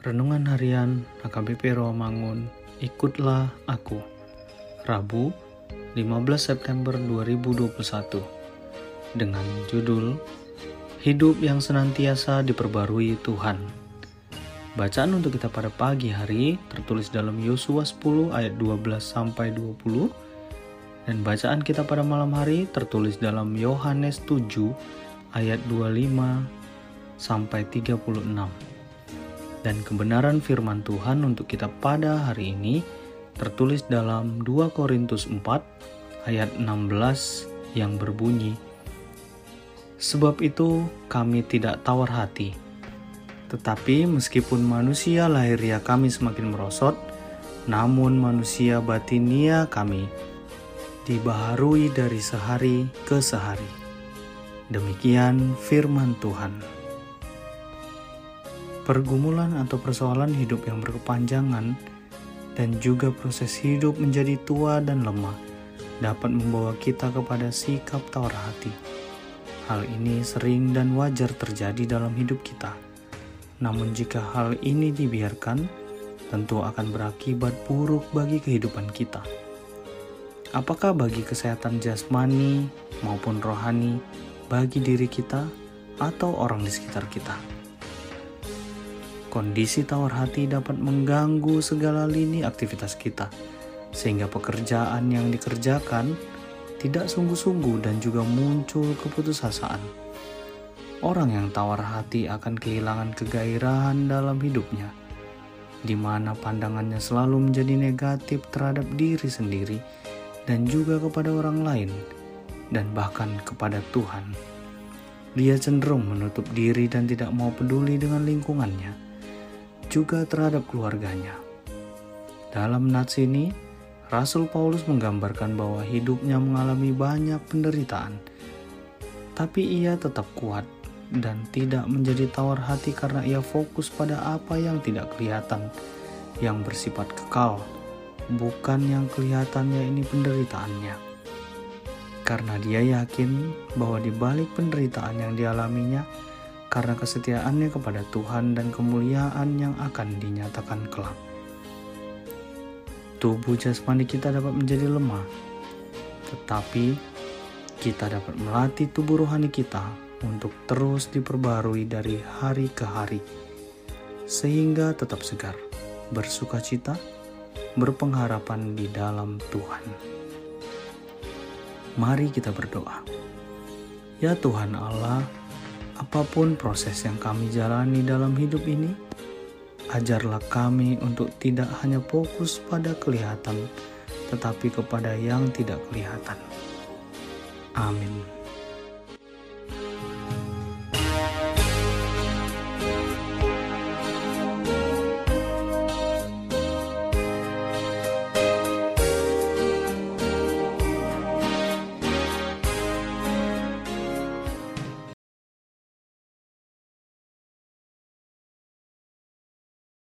Renungan Harian HKBP Rawamangun, Ikutlah Aku. Rabu, 15 September 2021. Dengan judul Hidup yang senantiasa diperbarui Tuhan. Bacaan untuk kita pada pagi hari tertulis dalam Yosua 10 ayat 12 sampai 20 dan bacaan kita pada malam hari tertulis dalam Yohanes 7 ayat 25 sampai 36 dan kebenaran firman Tuhan untuk kita pada hari ini tertulis dalam 2 Korintus 4 ayat 16 yang berbunyi Sebab itu kami tidak tawar hati tetapi meskipun manusia lahiriah kami semakin merosot. Namun manusia batinia kami dibaharui dari sehari ke sehari. Demikian firman Tuhan pergumulan atau persoalan hidup yang berkepanjangan, dan juga proses hidup menjadi tua dan lemah dapat membawa kita kepada sikap tawar hati. Hal ini sering dan wajar terjadi dalam hidup kita. Namun jika hal ini dibiarkan, tentu akan berakibat buruk bagi kehidupan kita. Apakah bagi kesehatan jasmani maupun rohani, bagi diri kita atau orang di sekitar kita? Kondisi tawar hati dapat mengganggu segala lini aktivitas kita, sehingga pekerjaan yang dikerjakan tidak sungguh-sungguh dan juga muncul keputusasaan. Orang yang tawar hati akan kehilangan kegairahan dalam hidupnya, di mana pandangannya selalu menjadi negatif terhadap diri sendiri dan juga kepada orang lain, dan bahkan kepada Tuhan. Dia cenderung menutup diri dan tidak mau peduli dengan lingkungannya juga terhadap keluarganya. Dalam nats ini, Rasul Paulus menggambarkan bahwa hidupnya mengalami banyak penderitaan, tapi ia tetap kuat dan tidak menjadi tawar hati karena ia fokus pada apa yang tidak kelihatan, yang bersifat kekal, bukan yang kelihatannya ini penderitaannya. Karena dia yakin bahwa di balik penderitaan yang dialaminya, karena kesetiaannya kepada Tuhan dan kemuliaan yang akan dinyatakan kelak. Tubuh jasmani kita dapat menjadi lemah, tetapi kita dapat melatih tubuh rohani kita untuk terus diperbarui dari hari ke hari, sehingga tetap segar, bersuka cita, berpengharapan di dalam Tuhan. Mari kita berdoa. Ya Tuhan Allah, Apa pun proses yang kami jalani dalam hidup ini, ajarlah kami untuk tidak hanya fokus pada kelihatan, tetapi kepada yang tidak kelihatan. Amin.